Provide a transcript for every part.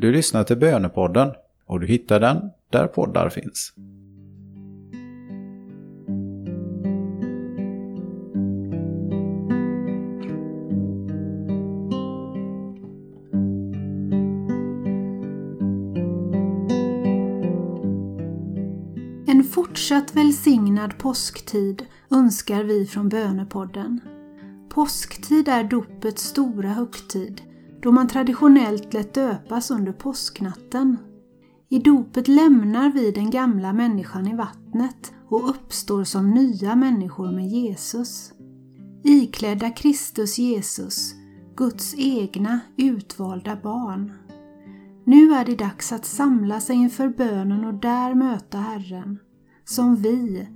Du lyssnar till Bönepodden och du hittar den där poddar finns. En fortsatt välsignad påsktid önskar vi från Bönepodden. Påsktid är dopets stora högtid då man traditionellt lät döpas under påsknatten. I dopet lämnar vi den gamla människan i vattnet och uppstår som nya människor med Jesus. Iklädda Kristus Jesus, Guds egna utvalda barn. Nu är det dags att samla sig inför bönen och där möta Herren, som vi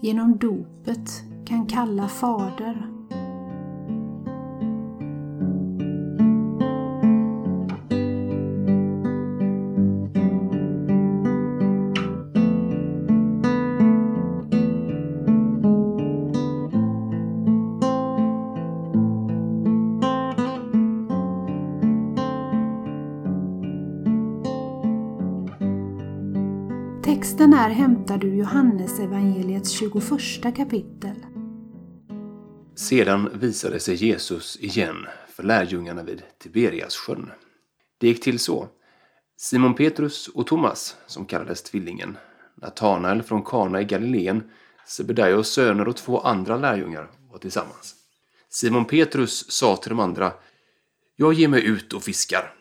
genom dopet kan kalla Fader. Texten är hämtad ur Johannesevangeliets 21 kapitel. Sedan visade sig Jesus igen för lärjungarna vid Tiberiassjön. Det gick till så. Simon Petrus och Thomas, som kallades Tvillingen, Natanael från Kana i Galileen, Sebedaios söner och två andra lärjungar var tillsammans. Simon Petrus sa till de andra, Jag ger mig ut och fiskar.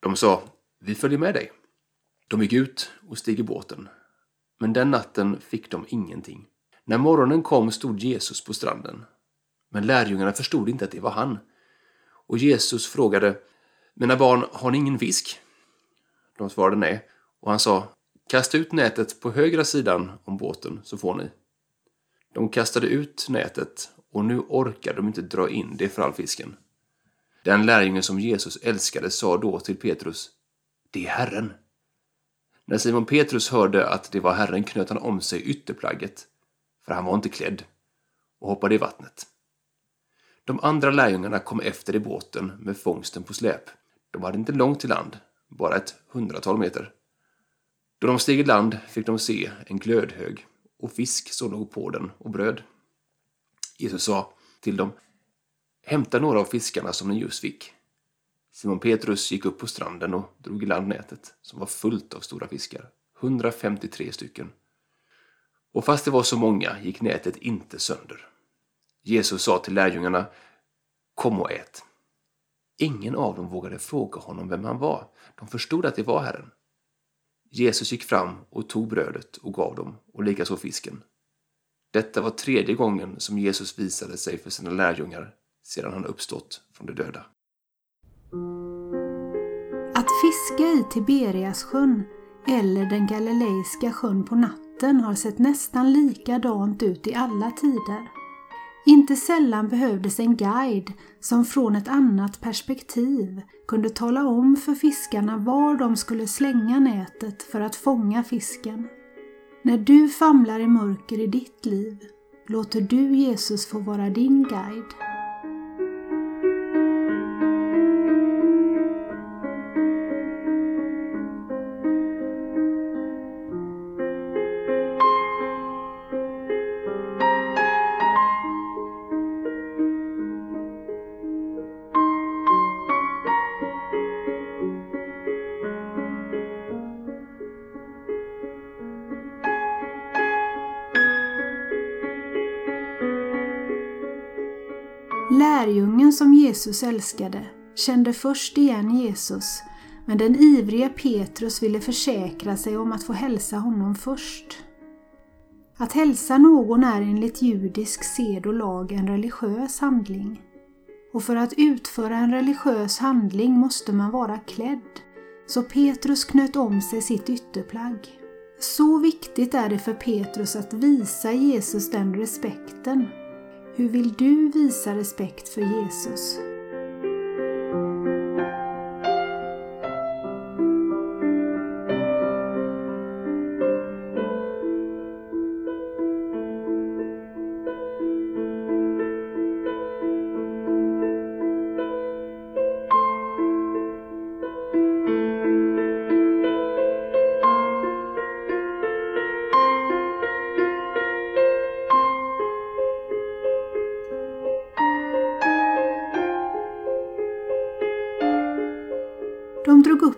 De sa, Vi följer med dig. De gick ut och steg i båten. Men den natten fick de ingenting. När morgonen kom stod Jesus på stranden. Men lärjungarna förstod inte att det var han. Och Jesus frågade, Mina barn, har ni ingen fisk? De svarade nej. Och han sa, Kasta ut nätet på högra sidan om båten så får ni. De kastade ut nätet och nu orkade de inte dra in det för all fisken. Den lärjungen som Jesus älskade sa då till Petrus, Det är Herren. När Simon Petrus hörde att det var Herren knöt han om sig ytterplagget, för han var inte klädd, och hoppade i vattnet. De andra lärjungarna kom efter i båten med fångsten på släp. De hade inte långt till land, bara ett hundratal meter. Då de steg i land fick de se en glödhög och fisk som låg på den och bröd. Jesus sa till dem, hämta några av fiskarna som ni just fick. Simon Petrus gick upp på stranden och drog i land nätet som var fullt av stora fiskar. 153 stycken. Och fast det var så många gick nätet inte sönder. Jesus sa till lärjungarna Kom och ät. Ingen av dem vågade fråga honom vem han var. De förstod att det var Herren. Jesus gick fram och tog brödet och gav dem och likaså fisken. Detta var tredje gången som Jesus visade sig för sina lärjungar sedan han uppstått från de döda. Att fiska i Tiberiassjön eller den Galileiska sjön på natten har sett nästan likadant ut i alla tider. Inte sällan behövdes en guide som från ett annat perspektiv kunde tala om för fiskarna var de skulle slänga nätet för att fånga fisken. När du famlar i mörker i ditt liv låter du Jesus få vara din guide. Lärjungen som Jesus älskade kände först igen Jesus men den ivriga Petrus ville försäkra sig om att få hälsa honom först. Att hälsa någon är enligt judisk sed och lag en religiös handling. Och för att utföra en religiös handling måste man vara klädd, så Petrus knöt om sig sitt ytterplagg. Så viktigt är det för Petrus att visa Jesus den respekten hur vill du visa respekt för Jesus?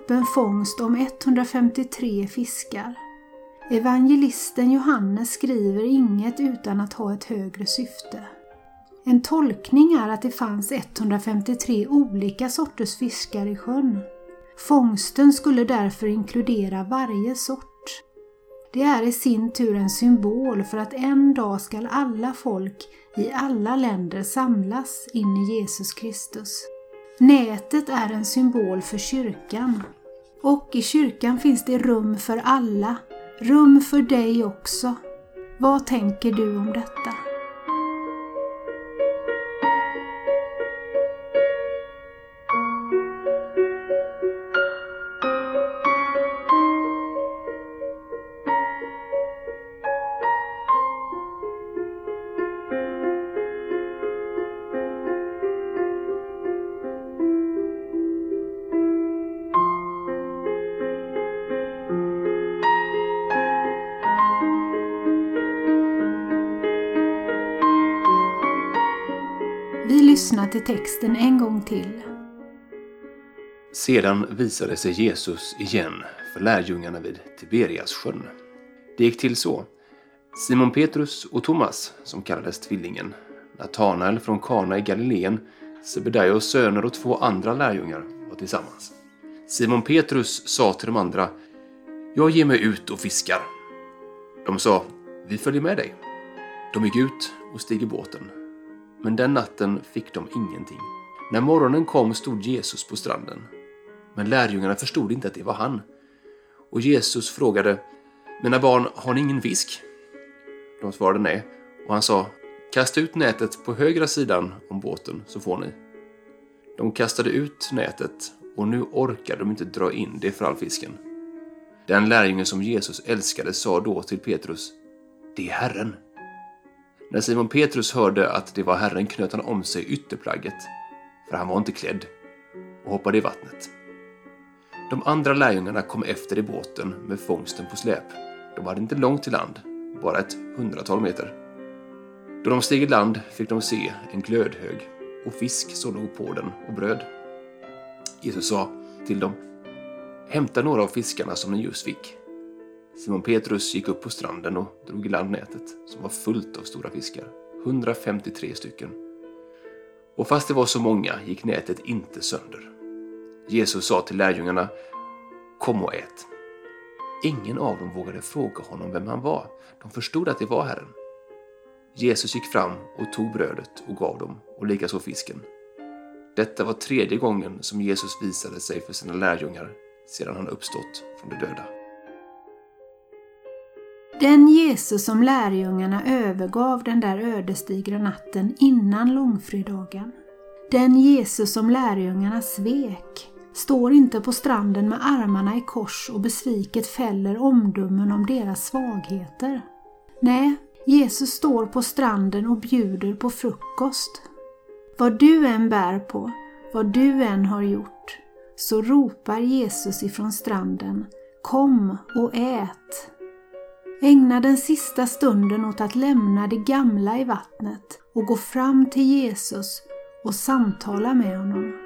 Upp en fångst om 153 fiskar. Evangelisten Johannes skriver inget utan att ha ett högre syfte. En tolkning är att det fanns 153 olika sorters fiskar i sjön. Fångsten skulle därför inkludera varje sort. Det är i sin tur en symbol för att en dag skall alla folk i alla länder samlas in i Jesus Kristus. Nätet är en symbol för kyrkan. Och i kyrkan finns det rum för alla, rum för dig också. Vad tänker du om detta? Lyssna till texten en gång till. Sedan visade sig Jesus igen för lärjungarna vid Tiberiassjön. Det gick till så. Simon Petrus och Thomas, som kallades Tvillingen, Natanael från Kana i Galileen, Sebedaios söner och två andra lärjungar var tillsammans. Simon Petrus sa till de andra, Jag ger mig ut och fiskar. De sa, Vi följer med dig. De gick ut och steg i båten. Men den natten fick de ingenting. När morgonen kom stod Jesus på stranden. Men lärjungarna förstod inte att det var han. Och Jesus frågade, Mina barn, har ni ingen fisk? De svarade nej, och han sa, Kasta ut nätet på högra sidan om båten så får ni. De kastade ut nätet och nu orkade de inte dra in det för all fisken. Den lärjungen som Jesus älskade sa då till Petrus, Det är Herren. När Simon Petrus hörde att det var Herren knöt han om sig ytterplagget, för han var inte klädd, och hoppade i vattnet. De andra lärjungarna kom efter i båten med fångsten på släp. De hade inte långt till land, bara ett hundratal meter. Då de steg i land fick de se en glödhög och fisk som låg på den och bröd. Jesus sa till dem, hämta några av fiskarna som ni just fick. Simon Petrus gick upp på stranden och drog i land nätet som var fullt av stora fiskar, 153 stycken. Och fast det var så många gick nätet inte sönder. Jesus sa till lärjungarna, kom och ät. Ingen av dem vågade fråga honom vem han var. De förstod att det var Herren. Jesus gick fram och tog brödet och gav dem och likaså fisken. Detta var tredje gången som Jesus visade sig för sina lärjungar sedan han uppstått från de döda. Den Jesus som lärjungarna övergav den där ödesdigra natten innan långfredagen. Den Jesus som lärjungarna svek står inte på stranden med armarna i kors och besviket fäller omdömen om deras svagheter. Nej, Jesus står på stranden och bjuder på frukost. Vad du än bär på, vad du än har gjort, så ropar Jesus ifrån stranden Kom och ät! Ägna den sista stunden åt att lämna det gamla i vattnet och gå fram till Jesus och samtala med honom.